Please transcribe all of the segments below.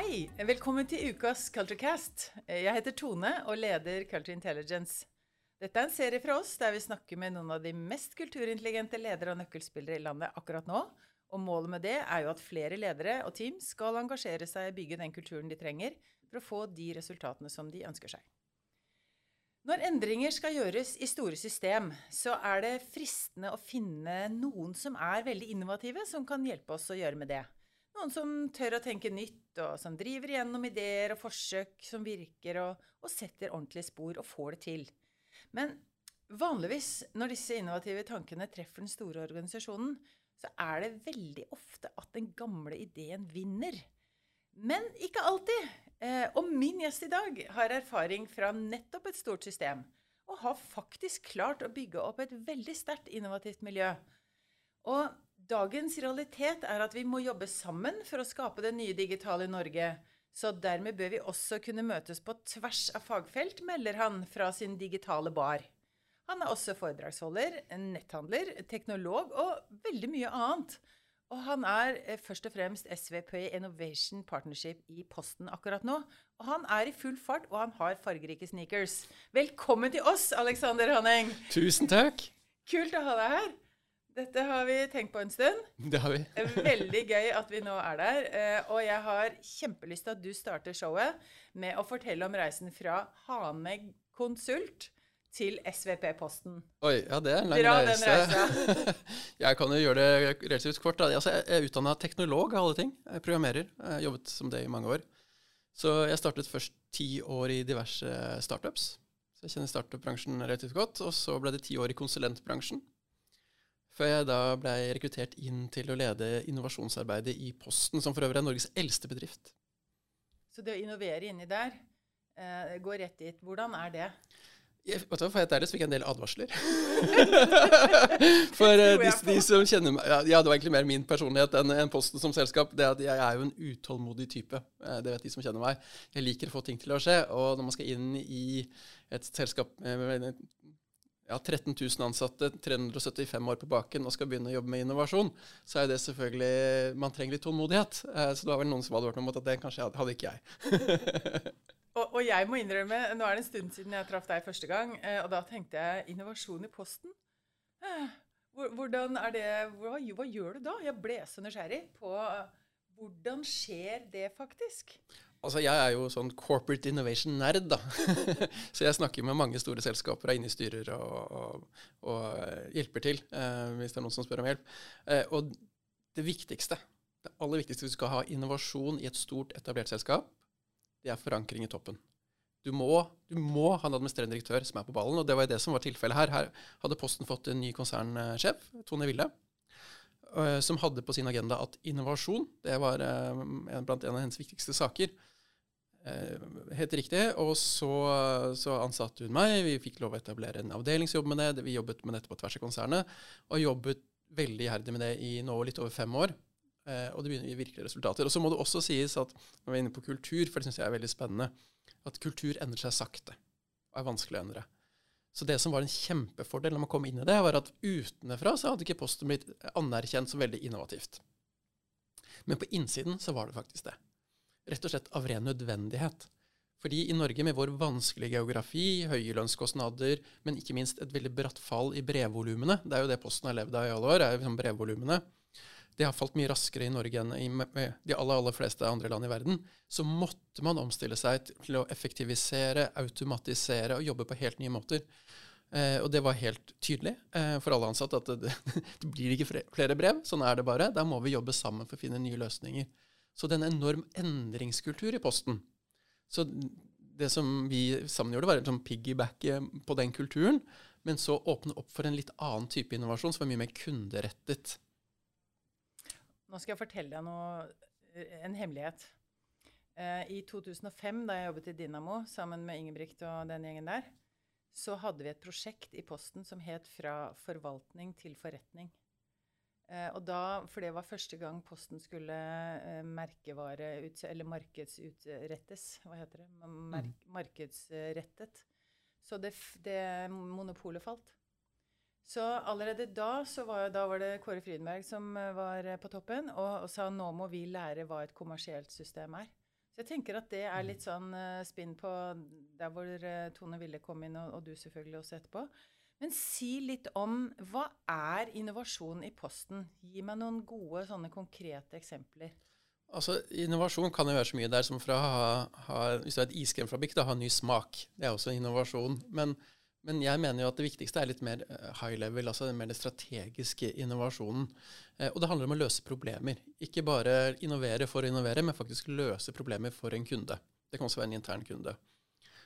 Hei! Velkommen til ukas Culturecast. Jeg heter Tone og leder Culture Intelligence. Dette er en serie fra oss der vi snakker med noen av de mest kulturintelligente ledere og nøkkelspillere i landet akkurat nå. Og målet med det er jo at flere ledere og team skal engasjere seg i å bygge den kulturen de trenger for å få de resultatene som de ønsker seg. Når endringer skal gjøres i store system, så er det fristende å finne noen som er veldig innovative, som kan hjelpe oss å gjøre med det. Noen som tør å tenke nytt, og som driver igjennom ideer og forsøk som virker, og, og setter ordentlige spor og får det til. Men vanligvis når disse innovative tankene treffer den store organisasjonen, så er det veldig ofte at den gamle ideen vinner. Men ikke alltid. Eh, og min gjest i dag har erfaring fra nettopp et stort system, og har faktisk klart å bygge opp et veldig sterkt innovativt miljø. Og Dagens realitet er at vi må jobbe sammen for å skape det nye digitale Norge. Så dermed bør vi også kunne møtes på tvers av fagfelt, melder han fra sin digitale bar. Han er også foredragsholder, netthandler, teknolog og veldig mye annet. Og han er eh, først og fremst SVP Innovation Partnership i Posten akkurat nå. Og han er i full fart, og han har fargerike sneakers. Velkommen til oss, Alexander Hanning. Tusen takk. Kult å ha deg her. Dette har vi tenkt på en stund. Det har vi. Veldig gøy at vi nå er der. Eh, og jeg har kjempelyst til at du starter showet med å fortelle om reisen fra Haneg konsult til SVP-posten. Oi, ja, det er en lang Dra reise. jeg kan jo gjøre det relativt kort. Altså, jeg er utdanna teknolog av alle ting. Jeg programmerer. Jeg har jobbet som det i mange år. Så jeg startet først ti år i diverse startups. Så jeg kjenner startup-bransjen relativt godt. Og så ble det ti år i konsulentbransjen. Før jeg da ble rekruttert inn til å lede innovasjonsarbeidet i Posten, som for øvrig er Norges eldste bedrift. Så det å innovere inni der, eh, går rett dit. Hvordan er det? Jeg, vet du, for helt ærlig så fikk jeg en del advarsler. for uh, de, de, som kjenner meg ja, det var egentlig mer min personlighet enn en Posten som selskap. det at Jeg er jo en utålmodig type. Uh, det vet de som kjenner meg. Jeg liker å få ting til å skje. Og når man skal inn i et selskap med ja, 13 000 ansatte, 375 år på baken og skal begynne å jobbe med innovasjon, så er det selvfølgelig Man trenger litt tålmodighet. Eh, så det var vel noen som hadde hørt om at det kanskje hadde ikke jeg. og, og, jeg må innrømme, nå er det en stund siden jeg traff deg første gang, eh, og da tenkte jeg innovasjon i Posten. Eh, hvordan er det, hva, hva gjør du da? Jeg ble så nysgjerrig på hvordan skjer det faktisk? Altså, Jeg er jo sånn corporate innovation-nerd, da. så jeg snakker med mange store selskaper, er inne i styrer og, og, og eh, hjelper til eh, hvis det er noen som spør om hjelp. Eh, og det viktigste, det aller viktigste hvis du skal ha innovasjon i et stort, etablert selskap, det er forankring i toppen. Du må, du må ha en administrerende direktør som er på ballen, og det var det som var tilfellet her. Her hadde Posten fått en ny konsernsjef, Tone Wille. Eh, som hadde på sin agenda at innovasjon det var eh, blant en av hennes viktigste saker. Eh, helt riktig. Og så, så, ansatte hun meg. Vi fikk lov å etablere en avdelingsjobb med det. Vi jobbet med dette på tvers av konsernet, og jobbet veldig iherdig med det i nå litt over fem år. og det begynner å gi virkelige resultater. Og så må det også sies at når vi er inne på kultur, for det syns jeg er veldig spennende, at kultur endrer seg sakte og er vanskelig å endre. Så det som var en kjempefordel når man kom inn i det, var at utenfra så hadde ikke Posten blitt anerkjent som veldig innovativt. Men på innsiden så var det faktisk det. Rett og slett av ren nødvendighet. Fordi i Norge med vår vanskelige geografi, høye lønnskostnader, men ikke minst et veldig bratt fall i brevvolumene Det er jo det Posten har levd av i alle år, er jo liksom brevvolumene det har falt mye raskere i Norge enn i de aller, aller fleste andre land i verden, så måtte man omstille seg til å effektivisere, automatisere og jobbe på helt nye måter. Eh, og det var helt tydelig eh, for alle ansatte at det, det, blir ikke flere brev. Sånn er det bare. Da må vi jobbe sammen for å finne nye løsninger. Så det er en enorm endringskultur i Posten. Så det som vi sammen gjorde, var en sånn piggyback på den kulturen, men så åpne opp for en litt annen type innovasjon som var mye mer kunderettet. Nå skal jeg fortelle deg noe, eh, en hemmelighet. Eh, I 2005, da jeg jobbet i Dynamo sammen med Ingebrigt og den gjengen der, så hadde vi et prosjekt i Posten som het 'Fra forvaltning til forretning'. Eh, og da, For det var første gang Posten skulle merkevare ut, eller markedsutrettes. Hva heter det? Mark, mm. markedsrettet. Så det, det monopolet falt. Så allerede da, så var, da var det Kåre Frydenberg som eh, var eh, på toppen og, og, sa nå må vi lære hva et kommersielt system er. Så jeg tenker at det er litt sånn uh, spinn på der hvor Tone Ville kom inn, og, og, du selvfølgelig også etterpå. Men si litt om hva er innovasjon i Posten? Gi meg noen gode, sånne konkrete eksempler. Altså, Innovasjon kan jo være så mye der som fra ha, ha hvis du er et iskremfabrikk, da, ha ny smak. Det er også innovasjon. Men, men, jeg mener jo at det viktigste er litt mer eh, high level, altså den mer strategiske innovasjonen. Eh, og det handler om å løse problemer. Ikke bare innovere for å innovere, men faktisk løse problemer for en kunde. Det kan også være en intern kunde.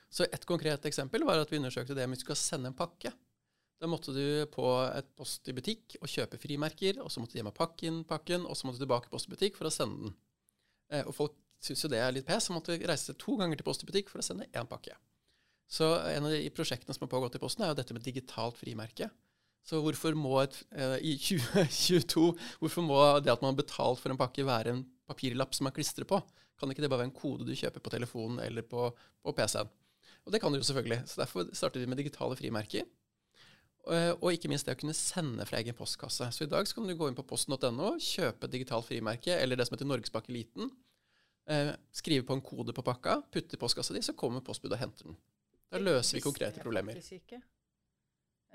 Så Et konkret eksempel var at vi undersøkte det om vi skulle sende en pakke. Da måtte du på et post i butikk og kjøpe frimerker, og så måtte du hjem og pakke inn pakken, og så måtte du tilbake i post i butikk for å sende den. Eh, og folk syns jo det er litt pes, så måtte reise to ganger til Post i butikk for å sende én pakke. Så en av de prosjektene som har pågått i Posten, er jo dette med digitalt frimerke. Så hvorfor må et, eh, i 2022 hvorfor må det at man har betalt for en pakke, være en papirlapp som man klistrer på? Kan ikke det bare være en kode du kjøper på telefonen eller på, på PC-en? Og det kan du jo selvfølgelig. Så derfor starter vi med digitale frimerker. Eh, og ikke minst det å kunne sende fra egen postkasse. Så i dag så kan du gå inn på posten.no, kjøpe digitalt frimerke, eller det som heter Norgespakke Liten. Eh, skrive på en kode på pakka, putte i postkassa di, så kommer postbudet og henter den. Da løser vi konkrete problemer.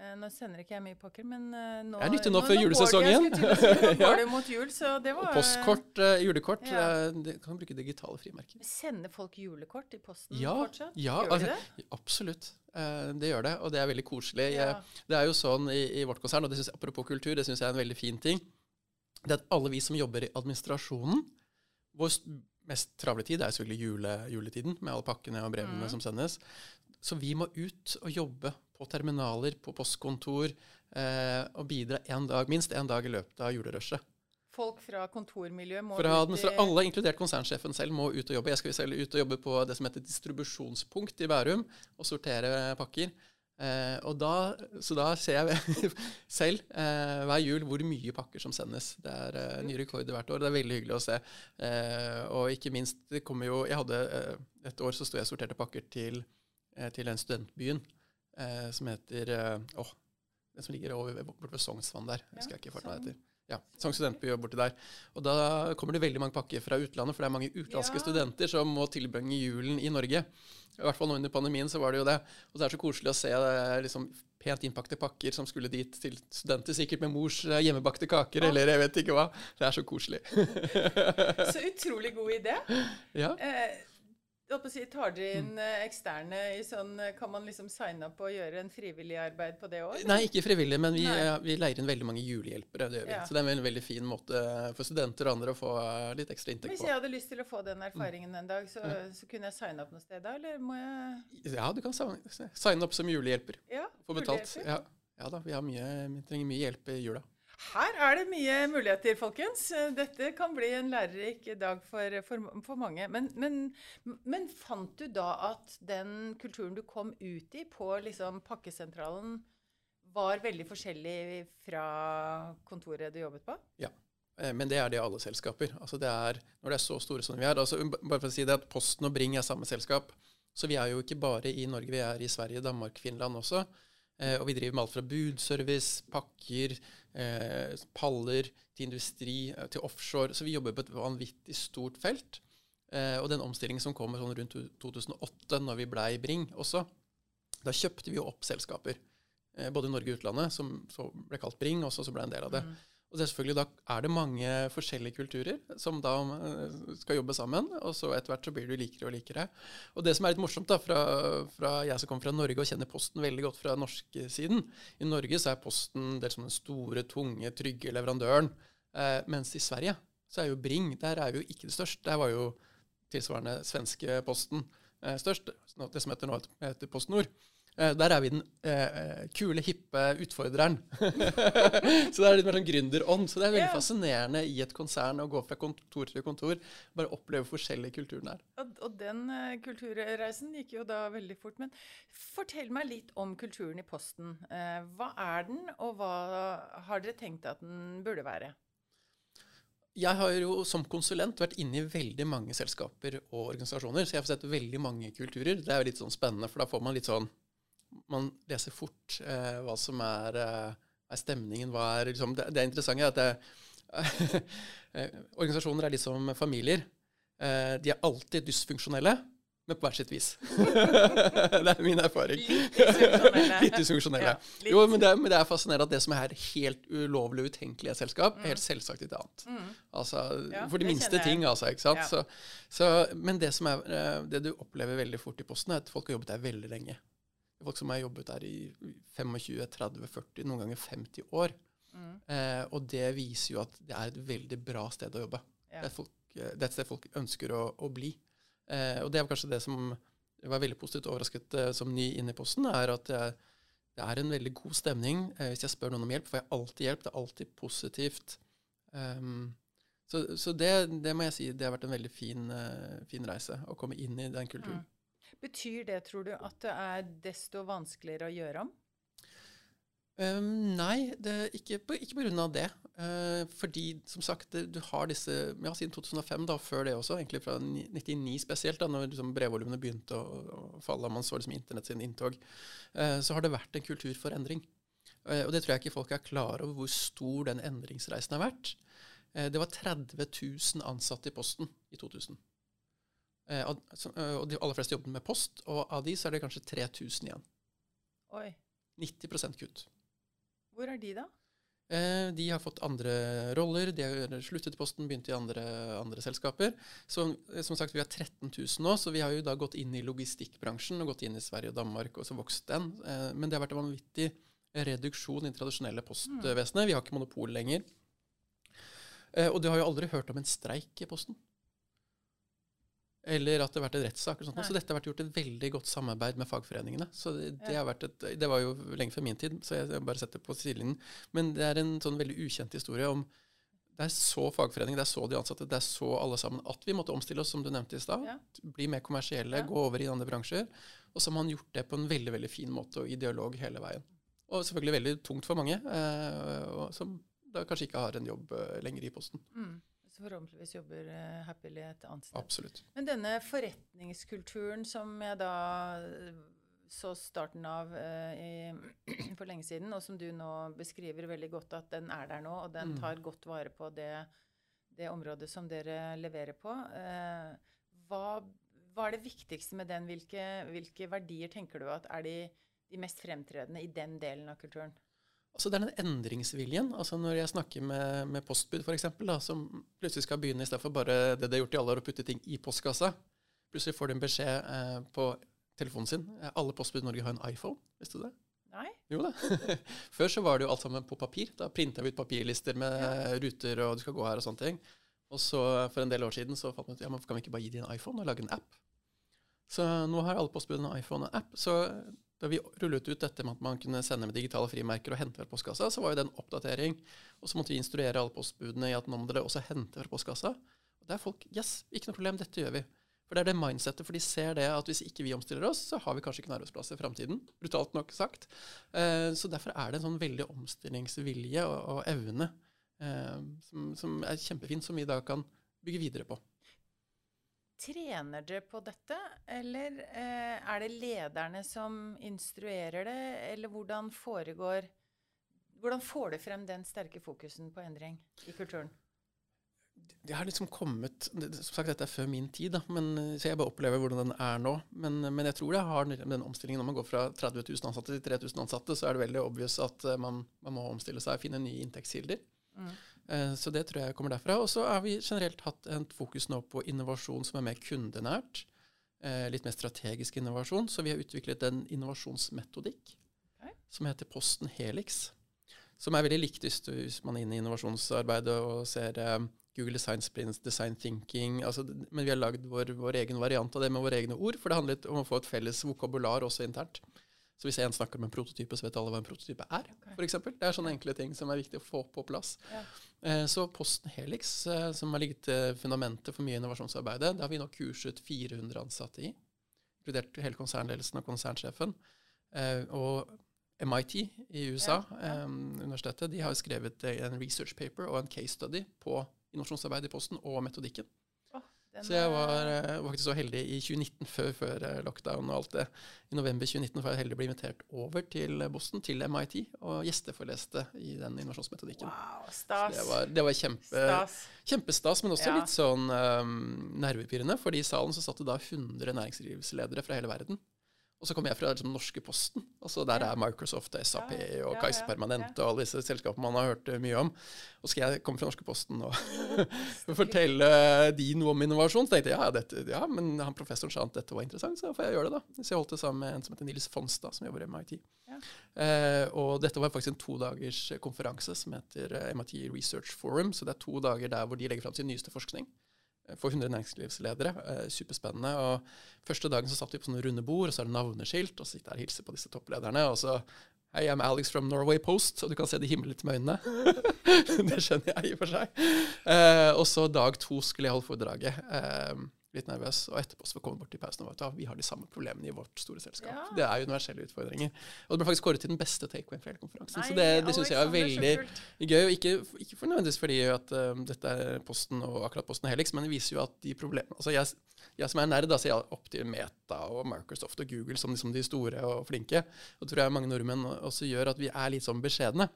Eh, nå sender ikke jeg mye pakker, men uh, nå Det er nyttig nå, før julesesongen. Nå går det mot jul, så det var Og postkort, uh, julekort. Ja. Det, kan bruke digitale frimerker. Sender folk julekort i posten ja, fortsatt? Ja, altså, absolutt. det gjør det, og det er veldig koselig. Ja. det er jo sånn i, i vårt konsern, og det synes, apropos kultur, det syns jeg er en veldig fin ting, det er at alle vi som jobber i administrasjonen Vår mest travle tid er selvfølgelig jule, juletiden, med alle pakkene og brevene mm. som sendes. Så vi må ut og jobbe på terminaler, på postkontor, eh, og bidra en dag, minst én dag i løpet av julerushet. Folk fra kontormiljøet må fra ut i Alle, inkludert konsernsjefen selv, må ut og jobbe. Jeg skal selv ut og jobbe på det som heter distribusjonspunkt i Bærum, og sortere pakker. Eh, og da, så da ser jeg selv eh, hver jul hvor mye pakker som sendes. Det er eh, nye rekorder hvert år. Det er veldig hyggelig å se. Eh, og ikke minst, det kommer jo Jeg hadde eh, et år så sto jeg og sorterte pakker til, til den studentbyen som heter Åh, den som ligger over, borte ved Sognsvann der. Jeg husker jeg ikke hva den heter. Ja, Sogn studentby borti der. Og da kommer det veldig mange pakker fra utlandet, for det er mange utenlandske ja. studenter som må tilbringe julen i Norge. I hvert fall nå under pandemien så var det jo det. Og det er så koselig å se liksom, pent innpakte pakker som skulle dit til studenter, sikkert med mors eh, hjemmebakte kaker, ja. eller jeg vet ikke hva. Det er så koselig. så utrolig god idé. Ja. Eh, Si, tar dere inn eh, eksterne i sånn eh, Kan man liksom signe opp og gjøre en frivillig arbeid på det òg? Nei, ikke frivillig, men vi, ja, vi, leier inn veldig mange julehjelpere. Det gjør vi. Ja. Så det er en veldig fin måte for studenter og andre å få eh, litt ekstra inntekt på. Hvis jeg hadde lyst til å få den erfaringen en dag, så, så kunne jeg signe opp noe sted da, eller må jeg Ja, du kan signe opp som julehjelper. Ja, få betalt. Ja. ja da, vi, mye, trenger mye hjelp i jula. Her er det mye muligheter, folkens. Dette kan bli en lærerik dag for, for, for mange. Men, men, men, fant du da at den kulturen du kom ut i på liksom pakkesentralen, var veldig forskjellig fra kontoret du jobbet på? Ja. Eh, men det er det i alle selskaper. Altså det er, når det er så store som vi er. Altså bare for å si det at Posten og Bring er samme selskap. Så vi er jo ikke bare i Norge, vi er i Sverige, Danmark, Finland også. Eh, og vi driver med alt fra budservice, pakker, eh, paller, til industri, eh, til offshore. Så vi jobber på et vanvittig stort felt. og den omstillingen som kom sånn rundt 2008, når vi blei Bring også, da kjøpte vi jo opp selskaper. både i Norge og utlandet, som ble kalt Bring, også så ble en del av det. Mm. Og selvfølgelig Da er det mange forskjellige kulturer som da eh, skal jobbe sammen. Og så etter hvert så blir du likere og likere. Og det som er litt morsomt, da, fra, fra jeg som kommer fra Norge og kjenner Posten veldig godt fra norsk siden, I Norge så er Posten delt som den store, tunge, trygge leverandøren. Eh, mens i Sverige så er jo Bring der er jo ikke det største. Der var jo tilsvarende svenske Posten eh, størst. Det som heter nå heter Post Nord. Eh, der er vi den eh, kule, hippe utfordreren. så det er litt mer sånn gründerånd. Så det er veldig yeah. fascinerende i et konsern å gå fra kontor til kontor. Bare oppleve forskjellige kulturer der. Og, og den eh, kulturreisen gikk jo da veldig fort. Men fortell meg litt om kulturen i Posten. Eh, hva er den, og hva har dere tenkt at den burde være? Jeg har jo som konsulent vært inne i veldig mange selskaper og organisasjoner, så jeg har sett veldig mange kulturer. Det er jo litt sånn spennende, for da får man litt sånn man leser fort eh, hva som er, eh, er, stemningen. Er, liksom, det, det interessante er at det, eh, organisasjoner er litt som familier. Eh, de er alltid dysfunksjonelle, men på hvert sitt vis. det er min erfaring. Litt dysfunksjonelle. Ja. Jo, men det, men det er fascinerende at det som er helt ulovlig og utenkelig i et selskap, er helt selvsagt et annet. Mm. Altså, Ja, for de minste ting, altså. ikke sant? Ja. Så, så, men det som er, eh, det du opplever veldig fort i Posten, er at folk har jobbet der veldig lenge. Folk som har jobbet der i 25, 30, 40, noen ganger 50 år. Mm. Eh, og det viser jo at det er et veldig bra sted å jobbe. Ja. Det, er folk, eh, det er et sted folk ønsker å, å bli. Eh, og det er kanskje det som var veldig positivt overrasket eh, som ny inn i Posten, er at det er, det er en veldig god stemning. Eh, hvis jeg spør noen om hjelp, får jeg alltid hjelp. Det er alltid positivt. Um, så så det, det må jeg si, det har vært en veldig fin, eh, fin reise å komme inn i den kulturen. Mm. Betyr det, tror du, at det er desto vanskeligere å gjøre om? Um, nei, det, ikke, på, ikke på grunn av det. Uh, fordi, som sagt, du har disse Ja, siden 2005, da, før det også, egentlig fra 1999 spesielt, da når liksom brevvolumene begynte å, å falle, og man så liksom internett sin inntog, uh, så har det vært en kultur for endring. Uh, og det tror jeg ikke folk er klar over hvor stor den endringsreisen har vært. Det var 30 000 ansatte i Posten i 2000. Eh, og, eh, og de aller fleste jobber med post, og av de så er det kanskje 3000 igjen. Oi. 90% kutt. Hvor er de, da? Eh, de har fått andre roller, de har sluttet i Posten, begynt i andre, andre selskaper. Så som sagt, vi har 13 000 nå, så vi har jo da gått inn i logistikkbransjen og gått inn i Sverige og Danmark, og så vokst den. Men det har vært en vanvittig reduksjon i det tradisjonelle postvesenet. Vi har ikke monopol lenger. Og du har jo aldri hørt om en streik i Posten. Eller at det har vært en rettssak. Så dette har vært gjort et veldig godt samarbeid med fagforeningene. Så det, det, Ja. har vært et, det var jo lenge før min tid, så jeg bare setter på sidelinjen. Men det er en sånn veldig ukjent historie om det er så fagforening, det er så de ansatte, det er så alle sammen at vi måtte omstille oss, som du nevnte i stad. Ja. Bli mer kommersielle, Ja. gå over i andre bransjer. Og så har man gjort det på en veldig veldig fin måte og i dialog hele veien. Og selvfølgelig veldig tungt for mange, eh, som da kanskje ikke har en jobb eh, lenger i Posten. Mm. Forhåpentligvis jobber uh, Happily et annet sted. Absolutt. Men denne forretningskulturen som jeg da eh, så starten av eh, i, for lenge siden, og som du nå beskriver veldig godt at den er der nå, og den Mm. tar godt vare på det, det området som dere leverer på. Eh, hva, hva er det viktigste med den? Hvilke, hvilke verdier tenker du at er de, de mest fremtredende i den delen av kulturen? Altså Det er den endringsviljen. altså Når jeg snakker med, med postbud, da, som plutselig skal begynne istedenfor bare det de har gjort i alle år, å putte ting i postkassa. Plutselig får de en beskjed eh, på telefonen sin. Eh, Alle postbud i Norge har en iPhone. Visste du det? Nei? Jo da. Før så var det jo alt sammen på papir. Da printa vi ut papirlister med Ja. ruter og du skal gå her og sånne ting. Og så for en del år siden så fant vi ut ja, men kan vi ikke bare gi dem en iPhone og lage en app? Så nå har alle postbudene en iPhone og app. Så da vi rullet ut dette med at man kunne sende med digitale frimerker og hente fra postkassa, så var jo det en oppdatering. Og så måtte vi instruere alle postbudene i at nå må dere også hente fra postkassa. Og er folk Yes, ikke noe problem, dette gjør vi. For det er det mindsettet, for de ser det at hvis ikke vi omstiller oss, så har vi kanskje ikke en arbeidsplass i framtiden. Brutalt nok sagt. Eh, så derfor er det en sånn veldig omstillingsvilje og, evne eh, som er kjempefint, som vi da kan bygge videre på. Trener dere på dette, eller eh, er det lederne som instruerer det, eller hvordan foregår Hvordan får du frem den sterke fokusen på endring i kulturen? Det har liksom kommet Som sagt, dette er før min tid, da, men, eh, så jeg bare opplever hvordan den er nå. Men, men jeg tror det har den omstillingen. Når man går fra 30 000 ansatte til 3000 ansatte, så er det veldig obvious at eh, man, man må omstille seg og finne nye inntektskilder. Mm. Eh, Så det tror jeg kommer derfra. Og så har vi generelt hatt et fokus nå på innovasjon som er mer kundenært. eh, Litt mer strategisk innovasjon. Så vi har utviklet en innovasjonsmetodikk okay. som heter Posten Helix. Som er veldig likt hvis, man er inne i innovasjonsarbeidet og ser eh, Google Design Sprints, Design Thinking. Altså, men vi har lagd vår, vår egen variant av det med våre egne ord. For det handlet om å få et felles vokabular også internt. Så hvis en snakker om en prototype, så vet alle hva en prototype er. okay. For eksempel. det er sånne enkle ting som er viktig å få på plass. Ja. Eh, Så Posten Helix, eh, som har ligget til fundamentet for mye innovasjonsarbeidet, det har vi nå kurset 400 ansatte i. Inkludert hele konsernledelsen og konsernsjefen. Eh, Og MIT i USA, Ja, ja. eh, universitetet, de har skrevet eh, en research paper og en case study på innovasjonsarbeid i Posten og metodikken. Den Så jeg var, er- eh, var faktisk så heldig i 2019, før, før eh, lockdown og alt det. I november 2019 var jeg heldig å bli invitert over til Boston, til MIT, og gjesteforeleste i den innovasjonsmetodikken. Wow, Så stas. Det var, det var kjempe, Stas. kjempestas, men også Ja. litt sånn um, nervepirrende. fordi i salen så satt det da 100 næringslivsledere fra hele verden. Og så kom jeg fra liksom, norske Posten. Altså Der er Microsoft, SAP Ja, ja. og Kaiser Permanent og alle disse selskapene man har hørt eh, mye om. Og skal jeg komme fra norske Posten og fortelle de noe om innovasjon. Så tenkte jeg ja, dette, ja, men han professoren sa at dette var interessant, så da får jeg gjøre det. da. Så jeg holdt det sammen med en som heter Nils Fonstad, som jobber i MIT. Ja. Eh, og dette var faktisk en todagers konferanse som heter eh, MIT Research Forum. Så det er to dager der hvor de legger fram sin nyeste forskning eh, for 100 næringslivsledere. Eh, superspennende. Og første dagen så satt vi på sånne runde bord, og så er det navneskilt, og så sitter jeg og hilser på disse topplederne. og så Hei, I'm Alex from Norway Post, og du kan se de himmelen litt med øynene. det skjønner jeg i og for seg. Eh, og så dag to skulle jeg holde foredraget. Eh, litt nervøs. Og etterpå så kom vi bort til pausen og vet at vi har de samme problemene i vårt store selskap. Ja. Det er universelle utfordringer. Og det ble faktisk kåret til den beste takeaway for hele konferansen. Nei, så det, det syns jeg er veldig gøy. Og ikke, ikke for nødvendigvis fordi at um, dette er Posten og akkurat Posten Helix, men det viser jo at de problemene Altså jeg, jeg som er nerd, da, ser jeg opp til Meta og Microsoft og Google som liksom de store og flinke. Og det tror jeg mange nordmenn også gjør at vi er litt sånn beskjedne.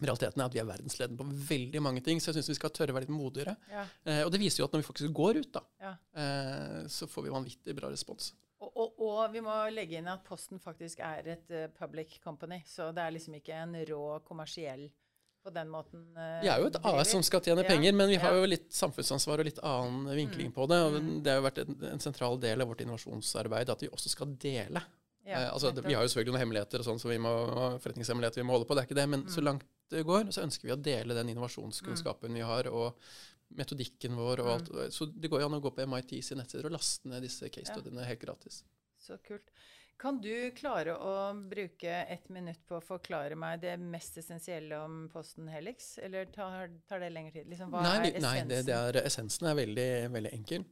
Realiteten er at vi er verdensledende på veldig mange ting, så jeg syns vi skal tørre å være litt modigere. Ja. Eh, og det viser jo at når vi faktisk går ut, da, Ja. eh, så får vi vanvittig bra respons. Og, og, og vi må legge inn at Posten faktisk er et uh, public company, så det er liksom ikke en rå kommersiell på den måten. eh, Vi er jo et. AS som skal tjene Ja, penger, men vi har jo litt samfunnsansvar og litt annen vinkling på det. og Det har jo vært en, en sentral del av vårt innovasjonsarbeid at vi også skal dele. Ja, eh, altså, vi har jo selvfølgelig noen hemmeligheter og sånn, så vi må, forretningshemmeligheter vi må holde på, det er ikke det. Men så Mm. langt det går, så ønsker vi å dele den innovasjonskunnskapen vi har, og metodikken vår og Mm. alt. Så det går jo an å gå på MIT sine nettsider og laste ned disse case studiene helt gratis. Så kult. Kan du klare å bruke ett minutt på å forklare meg det mest essensielle om Posten Helix, eller tar, tar det lengre tid? Liksom, hva nei, er essensen? nei det, det er, essensen er veldig, veldig enkel.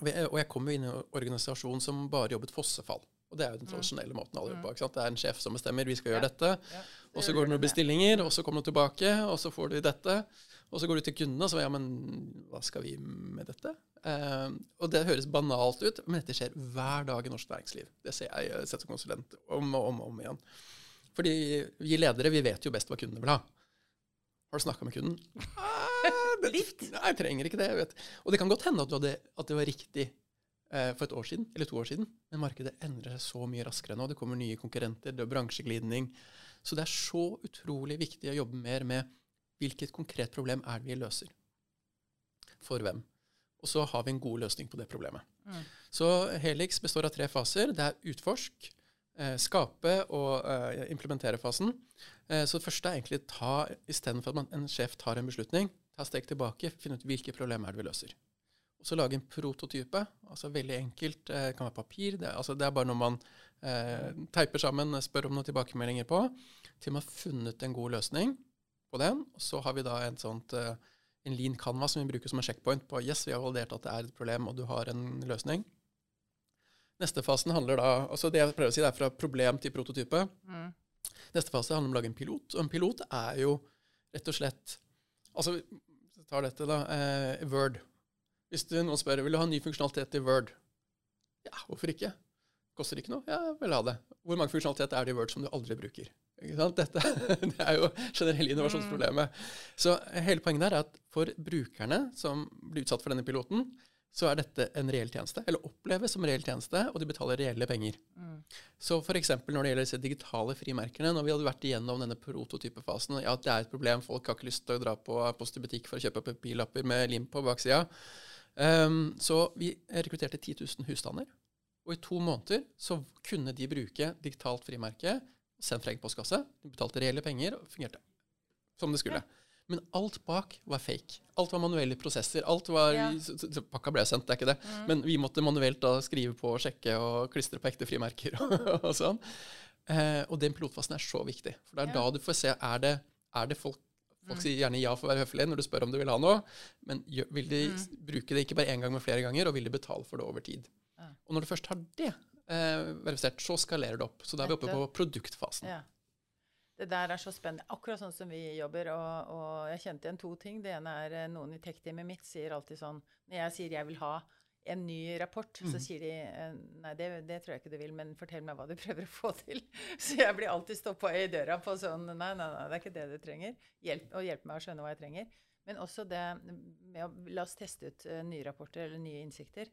Og jeg, og jeg kom jo inn i en organisasjon som bare jobbet fossefall. Og det er jo den Mm. tradisjonelle måten alle Mm. på. ikke sant? Det er en sjef som bestemmer vi skal gjøre dette. Og så går det noen bestillinger, og så kommer du tilbake, og så får du dette. Og så går du til kundene og så ja, men hva skal vi med dette? Eh, og det høres banalt ut, men dette skjer hver dag i norsk næringsliv. Det ser jeg sett som konsulent om og om, og om igjen. Fordi vi ledere vi vet jo best hva kundene vil ha. Har du snakka med kunden? Ah, Litt. Nei, jeg trenger ikke det. jeg vet. Og det kan godt hende at, du hadde, at det var riktig for et år siden, eller to år siden, men markedet endrer seg så mye raskere nå. Det kommer nye konkurrenter, det er bransjeglidning. Så det er så utrolig viktig å jobbe mer med hvilket konkret problem er det vi løser. For hvem? Og så har vi en god løsning på det problemet. Mm. Så Helix består av tre faser. Det er utforsk, eh, skape og eh, implementere-fasen. Eh, så det første er egentlig ta, istedenfor at man, en sjef tar en beslutning, ta steg tilbake, finne ut hvilke problemer er det vi løser. Og så lage en prototype. altså Veldig enkelt. eh, Det kan være papir. Det, altså det er bare noe man eh, teiper sammen, spør om noen tilbakemeldinger på, til man har funnet en god løsning på den. Og så har vi da en sånt eh, en lean canvas som vi bruker som en checkpoint på yes, vi har validert at det er et problem, og du har en løsning. Neste fasen handler da altså Det jeg prøver å si, det er fra problem til prototype. Mm. Neste fase handler om å lage en pilot. Og en pilot er jo rett og slett Altså, vi tar dette, da. Eh, Word. Hvis du, noen spør vil du ha ny funksjonalitet i Word, ja, hvorfor ikke? Koster ikke noe? Ja, jeg vil ha det. Hvor mange funksjonaliteter er det i Word som du aldri bruker? Ikke sant? Dette det er jo generelle innovasjonsproblemet. Så hele poenget der er at for brukerne som blir utsatt for denne piloten, så er dette en reell tjeneste, eller oppleves som reell tjeneste, og de betaler reelle penger. Mm. Så f.eks. når det gjelder disse digitale frimerkene, når vi hadde vært igjennom denne prototypefasen, ja, det er et problem, folk har ikke lyst til å dra på Post i butikk for å kjøpe papirlapper med lim på baksida. Um, så vi rekrutterte 10 000 husstander. Og i to måneder så kunne de bruke digitalt frimerke, sendt fra egen postkasse. De betalte reelle penger og fungerte som det skulle. Men alt bak var fake. Alt var manuelle prosesser. Alt var, Ja. Pakka ble sendt, det er ikke det. Mm. Men vi måtte manuelt da skrive på, og sjekke og klistre på ekte frimerker og, og sånn. Eh, og den pilotfasen er så viktig. For det er Ja. da du får se er det, er det folk Folk sier gjerne ja for å være høflig når du spør om du vil ha noe, men vil de Mm. bruke det ikke bare én gang, men flere ganger, og vil de betale for det over tid? Og når du først har det eh, verifisert, så skalerer det opp. Så da er vi oppe på produktfasen. Ja. Det der er så spennende. Akkurat sånn som vi jobber. Og, og jeg kjente igjen to ting. Det ene er eh, noen i tech-teamet mitt sier alltid sånn Når jeg sier jeg vil ha en ny rapport, så Mhm. sier de eh, nei, det, det tror jeg ikke du vil, men fortell meg hva du prøver å få til. Så jeg blir alltid stoppa i døra på sånn nei, nei, nei, det er ikke det du trenger. Hjelp, og hjelp meg å skjønne hva jeg trenger. Men også det med å la oss teste ut eh, nye rapporter eller nye innsikter.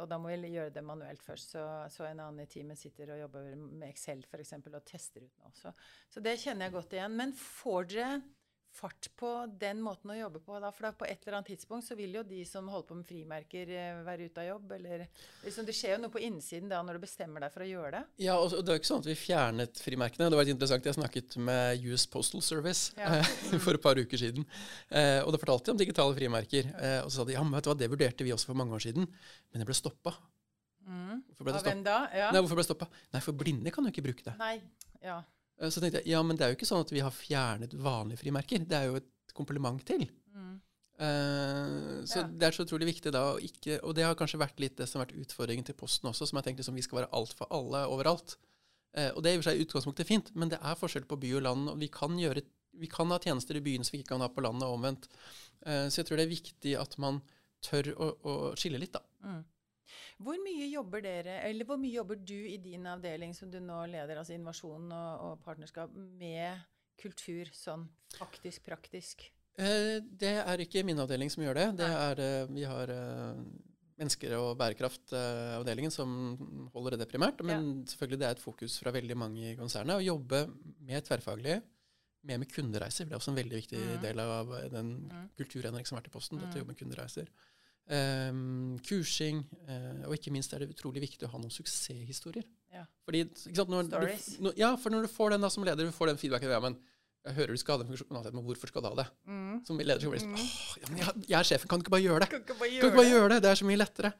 Og da må vi gjøre det manuelt først. Så, så en annen i teamet sitter og jobber med Excel for eksempel, og tester ut nå også. Så det kjenner jeg godt igjen. Men får dere fart på den måten å jobbe på da? For da på et eller annet tidspunkt så vil jo de som holder på med frimerker, eh, være ute av jobb. Eller liksom, Det skjer jo noe på innsiden da når du bestemmer deg for å gjøre det. Ja, og det er jo ikke sånn at vi fjernet frimerkene. Det var litt interessant. Jeg snakket med US Postal Service Ja. eh, for et par uker siden. Eh, og da fortalte de om digitale frimerker. Og så sa de ja, men vet du hva, det vurderte vi også for mange år siden, men det ble stoppa. Hvorfor ble det stoppa? Ja. Nei, hvorfor ble det stoppa? Nei, for blinde kan jo ikke bruke det. Nei. Ja. Eh, Så tenkte jeg ja, men det er jo ikke sånn at vi har fjernet vanlige frimerker. Det er jo et kompliment til. Mm. Eh, så Ja. det er så utrolig viktig da å ikke Og det har kanskje vært litt det som har vært utfordringen til Posten også, som jeg tenkte som vi skal være alt for alle overalt. Uh, og det er i og for seg utgangspunktet fint, men det er forskjell på by og land. Og vi kan, gjøre, vi kan ha tjenester i byen som vi ikke kan ha på landet, og omvendt. Uh, så jeg tror det er viktig at man tør å, å skille litt, da. Mm. Hvor mye jobber dere, eller hvor mye jobber du i din avdeling som du nå leder, altså innovasjon og, og partnerskap, med kultur sånn faktisk praktisk? Eh, det er ikke min avdeling som gjør det. det er, eh, vi har eh, mennesker- og bærekraftavdelingen som holder det primært. Men selvfølgelig det er et fokus fra veldig mange i konsernet å jobbe med tverrfaglig, mer med kundereiser. Det er også en veldig viktig mm. del av eh, den Mm. kulturendringen som har vært i Posten. dette å Mhm. jobbe med kundereiser. Ehm, kursing, eh, og ikke minst er det utrolig viktig å ha noen suksesshistorier. Ja. Fordi, når, du, når, ja, for når du får den da som leder, du får den feedbacken ja, men jeg hører du skal ha den funksjonen, men hvorfor skal du ha det? Mm. Som leder skal bli sånn Mm. Åh, ja, men jeg, jeg er sjefen, kan du ikke bare gjøre det? Kan ikke bare gjøre kan ikke bare det? gjøre det? Det er så mye lettere.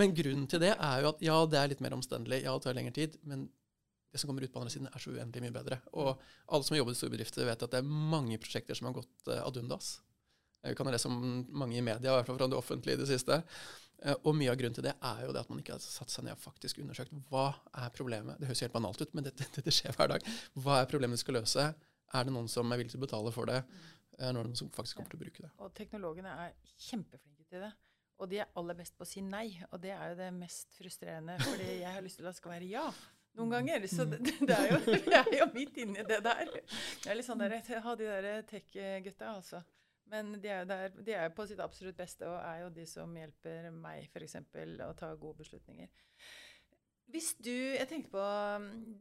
Men grunnen til det er jo at ja, det er litt mer omstendelig, ja, det tar lengre tid, men det som kommer ut på andre siden, er så uendelig mye bedre. Og alle som har jobbet i store bedrifter, vet at det er mange prosjekter som har gått uh, ad undas. Vi kan lese om mange i media, i hvert fall fra det offentlige i det siste. Eh, og mye av grunnen til det er jo det at man ikke har satt seg ned og faktisk undersøkt hva er problemet. Det høres helt banalt ut, men dette, dette skjer hver dag. Hva er problemet vi skal løse? Er det noen som er villig til å betale for det? Er det noen som faktisk kommer til å bruke det? Og teknologene er kjempeflinke til det. Og de er aller best på å si nei. Og det er jo det mest frustrerende, fordi jeg har lyst til at det skal være ja. Noen ganger. Så det, det er jo, jeg er jo midt inni det der. Det er litt sånn der, Ha de der tech-gutta, altså. Men de er, der, de er på sitt absolutt beste og er jo de som hjelper meg f.eks. å ta gode beslutninger. Hvis du, jeg tenkte på,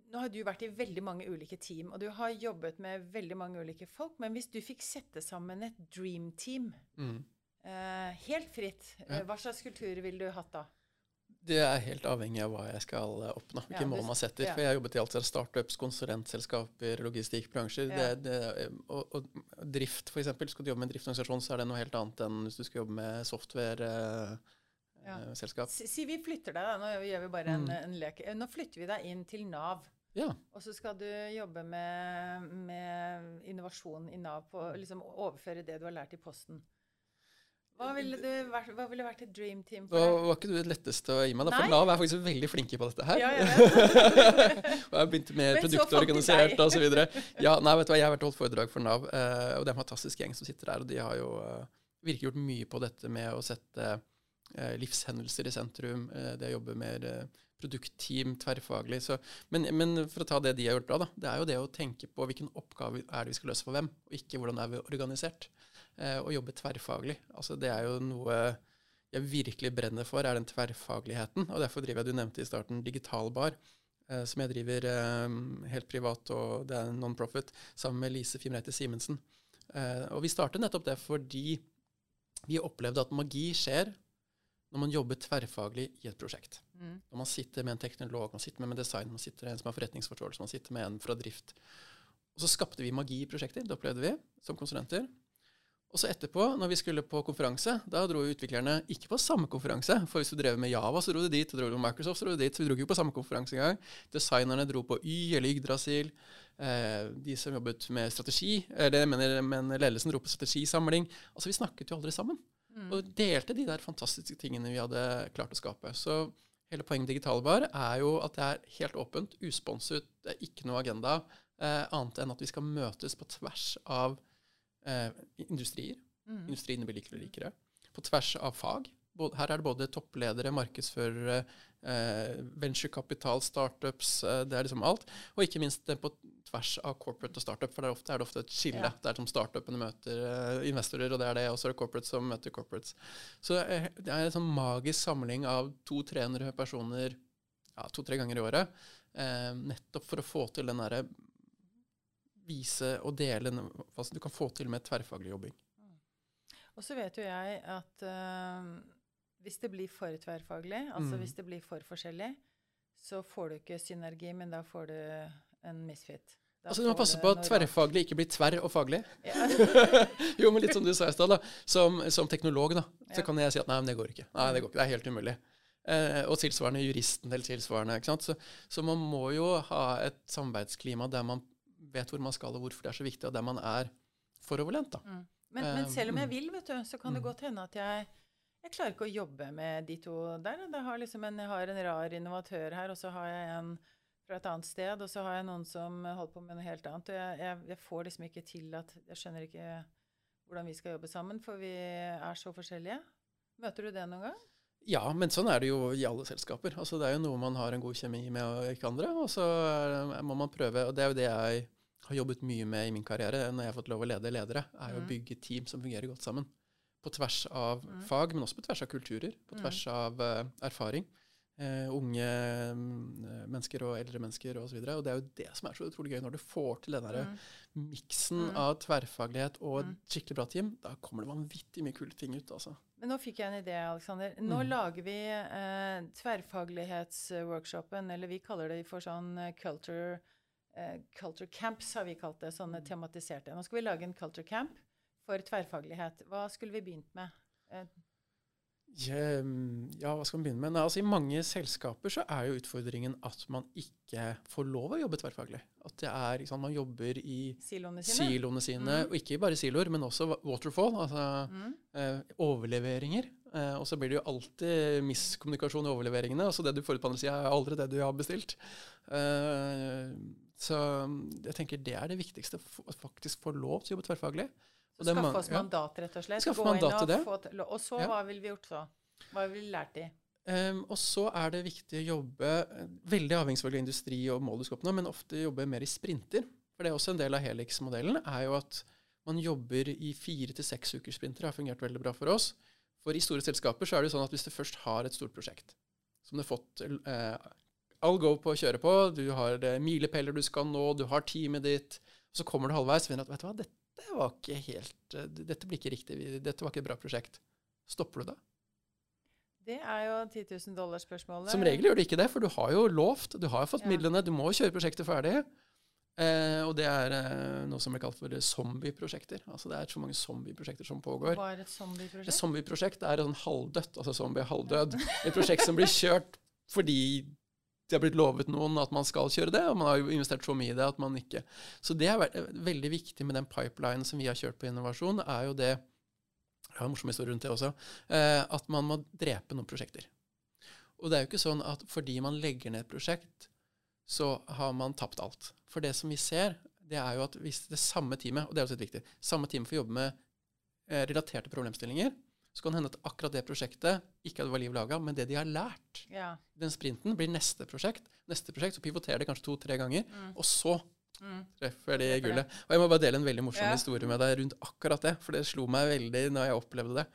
Nå har du vært i veldig mange ulike team, og du har jobbet med veldig mange ulike folk. Men hvis du fikk sette sammen et dream team, Mm. eh, helt fritt, Ja. hva slags kultur ville du hatt da? Det er helt avhengig av hva jeg skal eh, oppnå. Hvilke Ja, mål man setter. ja. For jeg har jobbet i alt fra startups, konsulentselskaper, logistikkbransjer. Ja. Det, det, og, og drift, f.eks. Skal du jobbe med en driftsorganisasjon, så er det noe helt annet enn hvis du skal jobbe med software-selskap. Eh, selskap. Si, vi flytter deg, da. Nå gjør vi bare en, Mm. en lek. Eh, Nå flytter vi deg inn til Nav. ja. Og så skal du jobbe med, med innovasjon i Nav, på liksom overføre det du har lært i Posten. Hva ville, du vært, hva ville vært et dream team for deg? var ikke du det letteste å gi meg, da, for Nei. Nav er faktisk veldig flinke på dette her. Ja, jeg og jeg har begynt med produktorganisert osv. Ja, nei, vet du hva, jeg har vært og holdt foredrag for Nav, eh, og det er en fantastisk gjeng som sitter der. Og de har jo eh, virkelig gjort mye på dette med å sette eh, livshendelser i sentrum. Det å jobbe mer eh, produktteam, tverrfaglig. Så, men, men for å ta det de har gjort bra, da, det er jo det å tenke på hvilken oppgave er det vi skal løse for hvem, og ikke hvordan er vi organisert. Eh, og jobbe tverrfaglig. Altså, det er jo noe jeg virkelig brenner for, er den tverrfagligheten. Og derfor driver jeg, du nevnte i starten, Digitalbar, eh, som jeg driver eh, helt privat, og det er en non-profit, sammen med Lise Fimreite Simensen. Eh, og vi startet nettopp det fordi vi opplevde at magi skjer når man jobber tverrfaglig i et prosjekt. Mm. Når man sitter med en teknolog, man sitter med en design, man sitter med en som har forretningsforståelse, man sitter med en fra drift. Og så skapte vi magi i prosjekter, det opplevde vi som konsulenter. Og så etterpå, når vi skulle på konferanse, da dro utviklerne ikke på samme konferanse. For hvis du drev med Java, så dro du dit. Og dro du med Microsoft, så dro du dit. Så vi dro ikke på samme konferanse engang. Designerne dro på Y eller Yggdrasil. Eh, de som jobbet med strategi, eller jeg mener, men ledelsen dro på strategisamling. Altså, vi snakket jo aldri sammen. Mm. Og delte de der fantastiske tingene vi hadde klart å skape. Så hele poenget med Digitalbar er jo at det er helt åpent, usponset, det er ikke noe agenda. eh, annet enn at vi skal møtes på tvers av eh, industrier. Mm. Industriene blir likere og likere. På tvers av fag. Både, her er det både toppledere, markedsførere, eh, venturekapital, startups, eh, det er liksom alt. Og ikke minst det på tvers av corporate og startup, for der ofte er det ofte et skille. Ja. Det er som startupene møter eh, investorer, og det er det, og så er det corporate som møter corporates. Så eh, det er en sånn magisk samling av 200-300 personer ja, to-tre ganger i året, eh, nettopp for å få til den derre vise og dele hva du kan få til med tverrfaglig jobbing. Og så vet jo jeg at eh, hvis det blir for tverrfaglig, altså Mm. hvis det blir for forskjellig, så får du ikke synergi, men da får du en misfit. Da Altså, Du må passe på at tverrfaglig ikke blir tverr og faglig. Ja. jo, men litt som du sa i stad. Som, som teknolog, da. Så Ja. kan jeg si at nei, men det går ikke. Nei, det går ikke. Det er helt umulig. Eh, og tilsvarende juristen eller tilsvarende. ikke sant? Så, så man må jo ha et samarbeidsklima der man vet hvor man skal, og hvorfor det er så viktig, og der man er foroverlent, da. Mm. Men, men Eh, selv om jeg mm. vil, vet du, så kan det Mm. godt hende at jeg jeg klarer ikke å jobbe med de to der. Jeg har, liksom en, jeg har en rar innovatør her, og så har jeg en fra et annet sted, og så har jeg noen som holder på med noe helt annet. Og jeg, jeg, jeg får liksom ikke til at Jeg skjønner ikke hvordan vi skal jobbe sammen, for vi er så forskjellige. Møter du det noen gang? Ja, men sånn er det jo i alle selskaper. Altså, det er jo noe man har en god kjemi med, og ikke andre. Og så må man prøve, og det er jo det jeg har jobbet mye med i min karriere når jeg har fått lov å lede ledere, er jo å Mm. bygge team som fungerer godt sammen. På tvers av Mm. fag, men også på tvers av kulturer. På Mm. tvers av uh, erfaring. Uh, unge mm, mennesker og eldre mennesker osv. Og, så og det er jo det som er så utrolig gøy, når du får til den derre Mm. miksen Mm. av tverrfaglighet og Mm. skikkelig bra team. Da kommer det vanvittig mye kule ting ut, altså. Men nå fikk jeg en idé, Aleksander. Nå Mm. lager vi eh, tverrfaglighetsworkshopen, eller vi kaller det for sånn eh, culture, eh, culture camps, har vi kalt det. Sånne tematiserte. Nå skal vi lage en culture camp for tverrfaglighet. Hva skulle vi begynt med? Eh, Ja, ja, hva skal vi begynne med? Nei, altså, I mange selskaper så er jo utfordringen at man ikke får lov å jobbe tverrfaglig. At det er, sant, man jobber i siloene sine? siloene sine, Mm. og ikke bare siloer, men også waterfall, altså Mm. eh, overleveringer. Eh, og så blir det jo alltid miskommunikasjon i overleveringene. altså Det du får ut på andre sida, er aldri det du har bestilt. Eh, så jeg tenker det er det viktigste, å faktisk få lov til å jobbe tverrfaglig. Og skaffe man- oss mandat, rett og slett. Skaffe Gå inn og, til det. få Og så, Ja. hva ville vi gjort så? Hva ville vi lært de? Um, og så er det viktig å jobbe eh, veldig avhengig av industri og mål du skal oppnå, men ofte jobbe mer i sprinter. For det er også en del av Helix-modellen, er jo at man jobber i fire til seks ukers sprinter. Det har fungert veldig bra for oss. For i store selskaper så er det jo sånn at hvis du først har et stort prosjekt som du har fått eh, all go på å kjøre på, du har eh, milepæler du skal nå, du har teamet ditt, så kommer du halvveis og finner at vet du hva, dette var ikke helt, eh, dette blir ikke riktig, dette var ikke et bra prosjekt. Stopper du da? Det er jo 10 000 dollar-spørsmålet. Som regel gjør det ikke det, for du har jo lovt, du har jo fått Ja. midlene, du må kjøre prosjektet ferdig. Eh, og det er eh, noe som blir kalt for zombieprosjekter. Altså det er så mange zombieprosjekter som pågår. Hva er et Et zombieprosjekt? zombieprosjekt er sånn halvdødt, altså zombie halvdød. Et prosjekt som blir kjørt fordi det har blitt lovet noen at man skal kjøre det, og man har jo investert så mye i det at man ikke Så det er veldig viktig med den pipelinen som vi har kjørt på innovasjon, er jo det Jeg har en morsom historie rundt det også. Eh, at man må drepe noen prosjekter. Og det er jo ikke sånn at fordi man legger ned et prosjekt, så har man tapt alt. For det som vi ser, det er jo at hvis det samme teamet, og det er også litt viktig, samme teamet får jobbe med eh, relaterte problemstillinger, så kan det hende at akkurat det prosjektet ikke var liv laga, men det de har lært Ja. den sprinten, blir neste prosjekt. Neste prosjekt, så pivoterer det kanskje to-tre ganger, Mm. og så Mm. treffer de gullet. Og jeg må bare dele en veldig morsom Ja. historie med deg rundt akkurat det, for det slo meg veldig når jeg opplevde det.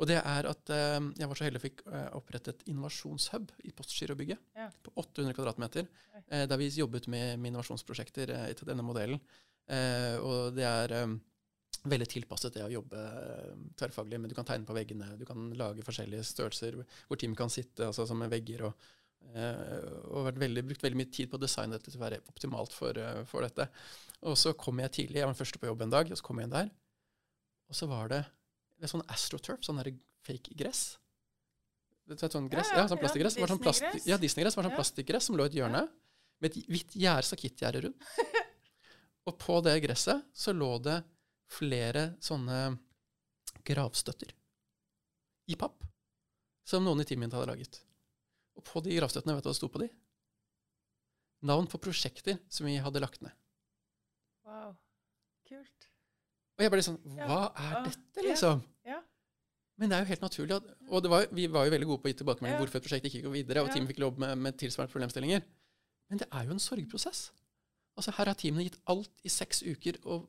Og det er at eh, jeg var så heldig fikk eh, opprettet innovasjonshub i Postgirobygget Ja. på 800 kvadratmeter, eh, der vi jobbet med, med innovasjonsprosjekter eh, etter denne modellen. Eh, og det er eh, veldig tilpasset det å jobbe eh, tverrfaglig, men du kan tegne på veggene, du kan lage forskjellige størrelser hvor team kan sitte, altså som med vegger. og eh, og veldig, brukt veldig mye tid på å designe dette til å være optimalt for, eh, for dette. Og så kom jeg tidlig, jeg var den første på jobb en dag, og så kom jeg inn der. Og så var det et sånn astroturf, sånn fake gress. Det var sånn gress? Ja, Ja, ja, sånn ja, var sånn plasti Disney-gress. ja, Disney-gress var sånn Ja. plastikkgress som lå i et hjørne, med et hvitt gjerde, sakittgjerde rundt. og på det gresset så lå det flere sånne gravstøtter i papp, som noen i teamet mitt hadde laget. Og på de gravstøttene, vet du hva det sto på de? Navn på prosjekter som vi hadde lagt ned. Wow. Kult. Og jeg ble sånn Hva er dette, liksom? Ja. Men det er jo helt naturlig at Og var, vi var jo veldig gode på å gi tilbakemelding Ja. hvorfor et prosjekt ikke gikk videre, og Ja. teamet fikk lov med, med tilsvarende problemstillinger. Men det er jo en sorgprosess. Altså Her har teamene gitt alt i seks uker og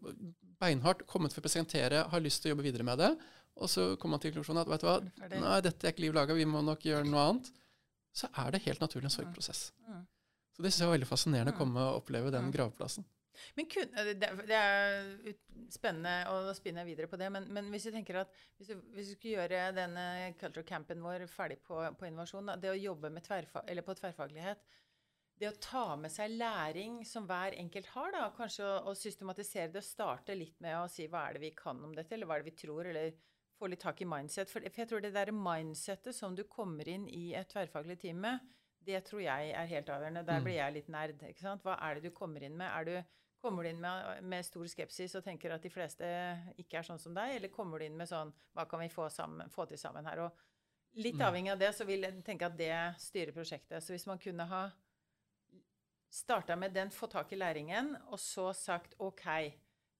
beinhardt kommet for å presentere, har lyst til å jobbe videre med det. Og så kommer man til konklusjonen at vet du hva, nei, dette er ikke liv laga, vi må nok gjøre noe annet. Så er det helt naturlig en sorgprosess. Mm. Så det synes jeg var veldig fascinerende å Mm. komme og oppleve den Mm. gravplassen. Men kun, eh, det, det er spennende, og da spinner jeg videre på det. Men, men hvis vi tenker at hvis du, hvis du skulle gjøre denne culture campen vår ferdig på, på innovasjon, det å jobbe med tverrfa, eller på tverrfaglighet Det å ta med seg læring som hver enkelt har, da, kanskje å, å systematisere det og starte litt med å si hva er det vi kan om dette, eller hva er det vi tror, eller få litt tak i mindset. For, jeg tror det der mindsettet som du kommer inn i et tverrfaglig team med, det tror jeg er helt avgjørende. Der Mm. blir jeg litt nerd. ikke sant? Hva er det du kommer inn med? Er du, kommer du inn med, med stor skepsis og tenker at de fleste ikke er sånn som deg, eller kommer du inn med sånn Hva kan vi få, sammen, få til sammen her? Og litt Mm. avhengig av det, så vil jeg tenke at det styrer prosjektet. Så hvis man kunne ha starta med den, få tak i læringen, og så sagt OK,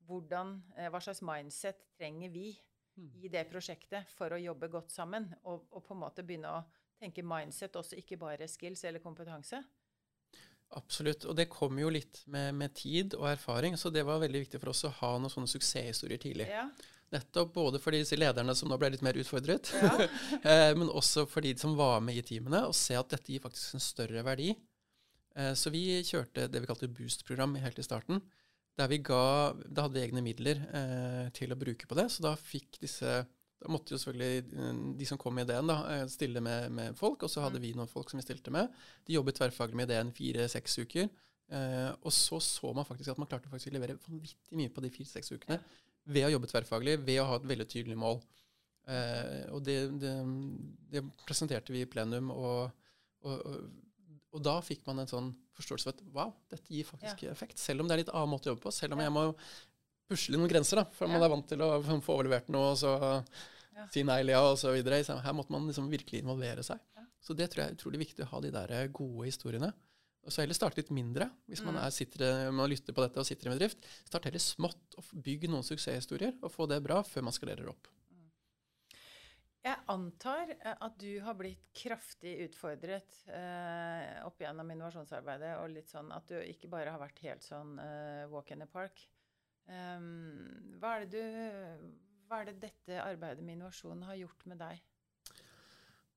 hvordan, eh, hva slags mindset trenger vi Mm. i det prosjektet for å jobbe godt sammen? Og, og på en måte begynne å tenke mindset også, ikke bare skills eller kompetanse. Absolutt. Og det kom jo litt med, med tid og erfaring, så det var veldig viktig for oss å ha noen sånne suksesshistorier tidlig. Ja. Nettopp både for disse lederne som nå ble litt mer utfordret, Ja. eh, men også for de som var med i teamene, og se at dette gir faktisk en større verdi. Eh, så vi kjørte det vi kalte Boost-program helt i starten, der vi ga Da hadde vi egne midler eh, til å bruke på det, så da fikk disse da måtte jo selvfølgelig eh, de som kom med ideen, da, eh, stille med, med folk, og så hadde Mm. vi noen folk som vi stilte med. De jobbet tverrfaglig med ideen fire-seks uker. Eh, og så så man faktisk at man klarte faktisk å levere vanvittig mye på de fire-seks ukene ved å jobbe tverrfaglig, ved å ha et veldig tydelig mål. Eh, og det, det, det presenterte vi i plenum, og, og, og, og da fikk man en sånn forståelse av at wow, dette gir faktisk effekt. Selv om det er litt annen måte å jobbe på. Selv om Ja. jeg må pusle noen grenser, da, for man er vant til å få overlevert noe, og så Ja. si nei, eller ja, og så videre. Så her måtte man liksom virkelig involvere seg. Ja. Så det tror jeg er utrolig viktig å ha de der gode historiene. Og så heller starte litt mindre, hvis man, Mm. er, sitter, man lytter på dette og sitter i en bedrift. Start heller smått og bygg noen suksesshistorier, og få det bra før man skalerer opp. Jeg antar eh, at du har blitt kraftig utfordret eh, opp gjennom innovasjonsarbeidet, og litt sånn at du ikke bare har vært helt sånn eh, walk in the park. Um, hva, er det du, hva er det dette arbeidet med innovasjon har gjort med deg?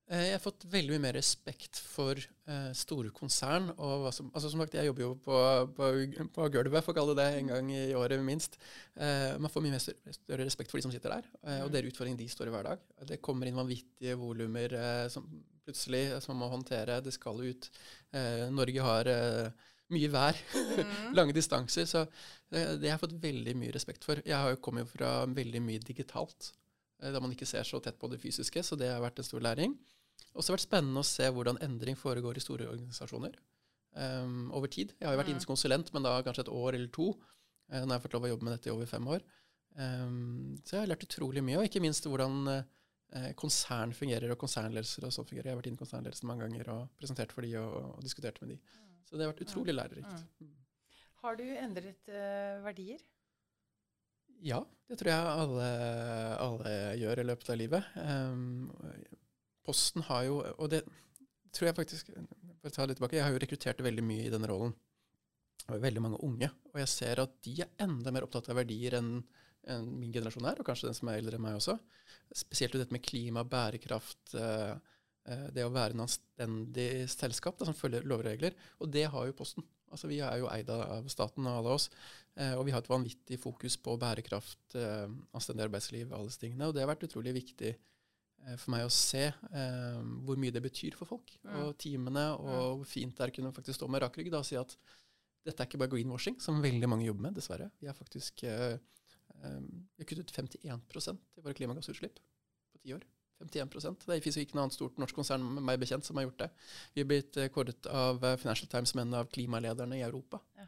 Eh, Jeg har fått veldig mye mer respekt for eh, store konsern. og som, altså som sagt, Jeg jobber jo på, på, på gulvet, for å kalle det det, en gang i året minst. Eh, man får mye mer større, respekt for de som sitter der, eh, og det dere utfordringene de står i hver dag. Det kommer inn vanvittige volumer eh, som plutselig eh, som man må håndtere. Det skal ut. Norge har mye vær, Mm. lange distanser, så eh, det har jeg fått veldig mye respekt for. Jeg har jo kommet fra veldig mye digitalt, da man ikke ser så tett på det fysiske, så det har vært en stor læring. Og så har det vært spennende å se hvordan endring foregår i store organisasjoner um, over tid. Jeg har jo vært Mm. konsulent, men da kanskje et år eller to. Uh, nå har jeg fått lov å jobbe med dette i over fem år. Um, så jeg har lært utrolig mye, og ikke minst hvordan uh, konsern fungerer, og konsernledelser og sånn fungerer. Jeg har vært inne i konsernledelsen mange ganger og presentert for de og, og diskutert med de. Så det har vært utrolig lærerikt. Har du endret uh, verdier? Ja, det tror jeg alle, alle gjør i løpet av livet. Um, posten har jo Og det tror jeg faktisk For å ta litt tilbake, jeg har jo rekruttert veldig mye i denne rollen. Og veldig mange unge. Og jeg ser at de er enda mer opptatt av verdier enn en min generasjon er, og kanskje den som er eldre enn meg også. Spesielt dette med klima, bærekraft, eh, eh, det å være en anstendig selskap da, som følger lover og. Og det har jo Posten. Altså Vi er jo eid av staten og alle oss. Eh, og vi har et vanvittig fokus på bærekraft, anstendig arbeidsliv, alle disse tingene. Og det har vært utrolig viktig for meg å se eh, hvor mye det betyr for folk Mm. og teamene, og hvor fint det er å kunne faktisk stå med rak rygg da, og si at dette er ikke bare greenwashing, som veldig mange jobber med, dessverre. Vi har faktisk eh, eh, vi har kuttet 51% i våre klimagassutslipp på ti år. 51% Det fins ikke noe annet stort norsk konsern med meg bekjent som har gjort det. Vi er blitt eh, kåret av eh, Financial Times som en av klimalederne i Europa. Ja.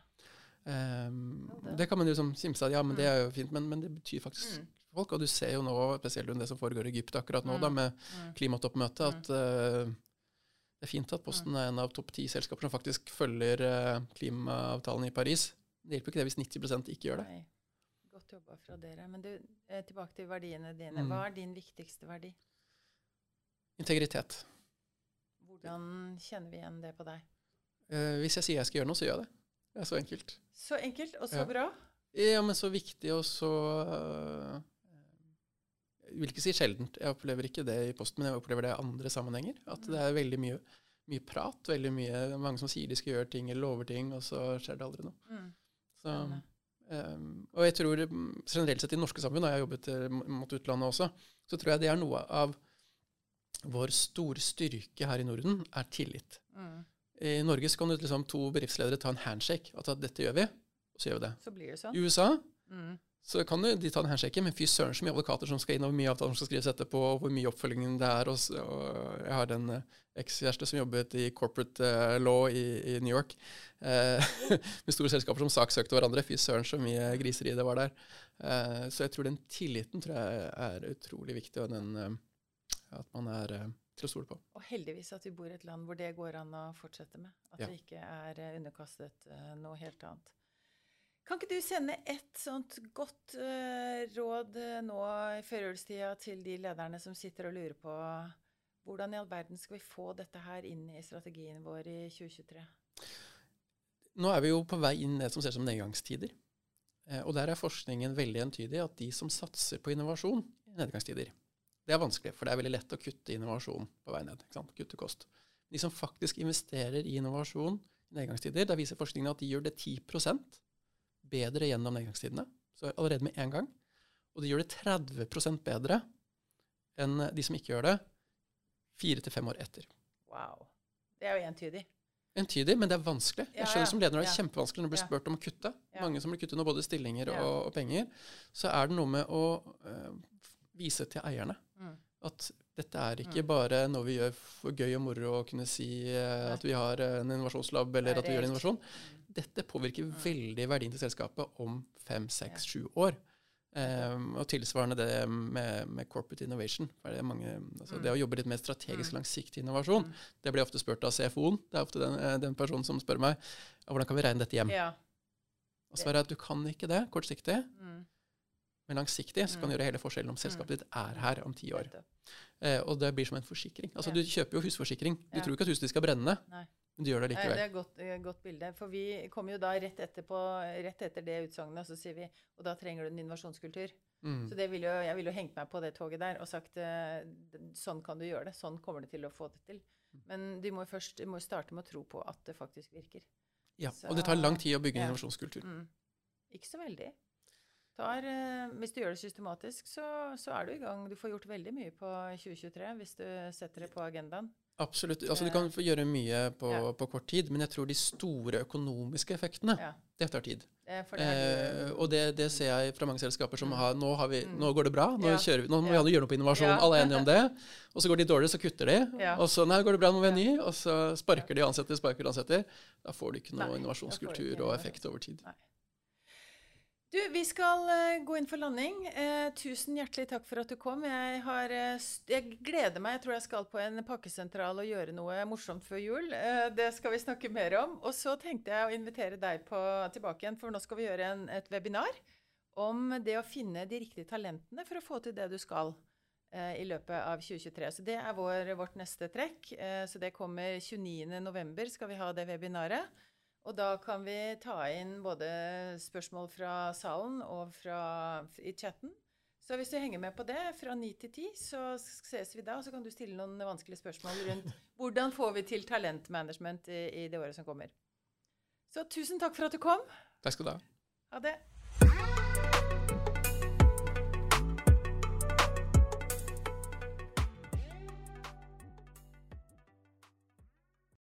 Um, Ja, det- det kan man jo liksom simse av, ja, men det er jo fint, men, men det betyr faktisk Mm. Folk. Og du ser jo nå, spesielt under det som foregår i Egypt akkurat nå, Mm. da, med Mm. klimatoppmøtet, at uh, det er fint at Posten er en av topp ti selskaper som faktisk følger uh, klimaavtalen i Paris. Det hjelper ikke det hvis 90% ikke gjør det. Nei. Godt jobba fra dere. Men du, eh, tilbake til verdiene dine. Mm. Hva er din viktigste verdi? Integritet. Hvordan kjenner vi igjen det på deg? Eh, hvis jeg sier jeg skal gjøre noe, så gjør jeg det. Det er så enkelt. Så enkelt og så Ja. bra. Ja, men så viktig og så Jeg vil ikke si sjeldent. Jeg opplever ikke det i posten, men jeg opplever det i andre sammenhenger. At det er veldig mye, mye prat. veldig mye, Mange som sier de skal gjøre ting eller lover ting, og så skjer det aldri noe. Mm. Så, um, og jeg tror mm, generelt sett i norske samfunn, og jeg har jobbet eh, mot utlandet også, så tror jeg det er noe av vår store styrke her i Norden, er tillit. Mm. I Norge så kan du liksom to bedriftsledere ta en handshake. At dette gjør vi, og så gjør vi det. Så blir det sånn. I USA Mm. Så kan de ta en handshake, men fy søren så mye advokater som skal inn, og hvor mye avtaler som skal skrives etterpå, og hvor mye oppfølgingen det er. Og, og jeg har en eh, ekskjæreste som jobbet i corporate eh, law i, i New York, eh, med store selskaper som saksøkte hverandre. Fy søren så mye griseri det var der. Eh, så jeg tror den tilliten tror jeg er utrolig viktig, og den, eh, at man er til å stole på. Og heldigvis at vi bor i et land hvor det går an å fortsette med. At Ja. det ikke er underkastet noe helt annet. Kan ikke du sende et sånt godt uh, råd eh, nå i førjulstida til de lederne som sitter og lurer på hvordan i all verden skal vi få dette her inn i strategien vår i 2023? Nå er vi jo på vei inn det som ser som nedgangstider. Eh, og der er forskningen veldig entydig at de som satser på innovasjon i nedgangstider, det er vanskelig, for det er veldig lett å kutte innovasjon på vei ned. Kutte kost. De som faktisk investerer i innovasjon i nedgangstider, da viser forskningen at de gjør det 10 bedre gjennom nedgangstidene, så allerede med en gang. Og de gjør det 30% bedre enn de som ikke gjør det, fire til fem år etter. Wow. Det er jo entydig. Entydig, men det er vanskelig. Ja, Jeg skjønner ja, som leder når det er ja. kjempevanskelig når du blir spurt om å kutte. Mange som blir kuttet nå, både stillinger og, og penger. Så er det noe med å øh, vise til eierne Mm. at dette er ikke bare noe vi gjør for gøy og moro å kunne si eh, at vi har en innovasjonslab eller er at vi gjør en innovasjon. Mm. Dette påvirker veldig verdien til selskapet om fem, seks, sju år. Um, og tilsvarende det med, med corporate innovation. Det, mange, altså Mm. det å jobbe litt mer strategisk langsiktig innovasjon, Mm. det blir ofte spurt av CFO-en. Det er ofte den, eh, den personen som spør meg hvordan kan vi regne dette hjem. Ja. Og svaret er at du kan ikke det kortsiktig, Mm. men langsiktig så kan Mm. du gjøre hele forskjellen om selskapet ditt er her om ti år. Eh, og det blir som en forsikring. Altså Ja. Du kjøper jo husforsikring. Du Ja. tror ikke at huset ditt skal brenne, Nei. Men du gjør det likevel. det er et godt, eh, godt bilde. For vi kommer jo da rett, etterpå, rett etter det utsagnet, så sier vi og da trenger du en innovasjonskultur. Mm. Så det vil jo, jeg ville jo hengt meg på det toget der og sagt eh, sånn kan du gjøre det. Sånn kommer du til å få det til. Mm. Men du må jo først du må starte med å tro på at det faktisk virker. Ja, Så- og det tar lang tid å bygge en ja. innovasjonskultur. Mm. Ikke så veldig. Tar, eh, hvis du gjør det systematisk, så, så er du i gang. Du får gjort veldig mye på 2023 hvis du setter det på agendaen. Absolutt. Altså Du kan få gjøre mye på, Ja. på kort tid, men jeg tror de store økonomiske effektene, Ja. det tar tid. Eh, det og det, det ser jeg fra mange selskaper som Mm. har nå, har vi, Mm. nå går det bra, nå, Ja. vi, nå må vi gjøre noe på innovasjon, alle er enige om det. Og så går de dårlig, så kutter de. Og så nei, går det bra, nå må vi ha ny, og så sparker de ansetter, sparker og ansetter. Da får du ikke noe Nei, innovasjonskultur ikke og effekt over tid. Nei. Du, vi skal eh, gå inn for landing. Eh, tusen hjertelig takk for at du kom. Jeg, har, eh, jeg gleder meg. Jeg tror jeg skal på en pakkesentral og gjøre noe morsomt før jul. Eh, det skal vi snakke mer om. Og så tenkte jeg å invitere deg på, tilbake igjen, for nå skal vi gjøre en, et webinar om det å finne de riktige talentene for å få til det du skal eh, i løpet av 2023. Så det er vår, vårt neste trekk. Eh, så det kommer 29.11. skal vi ha det webinaret. Og da kan vi ta inn både spørsmål fra salen og fra, i chatten. Så hvis du henger med på det fra 9 til 10, så ses vi da. Og så kan du stille noen vanskelige spørsmål rundt hvordan får vi til talentmanagement i, i det året som kommer. Så tusen takk for at du kom. Takk skal du ha. Ha det.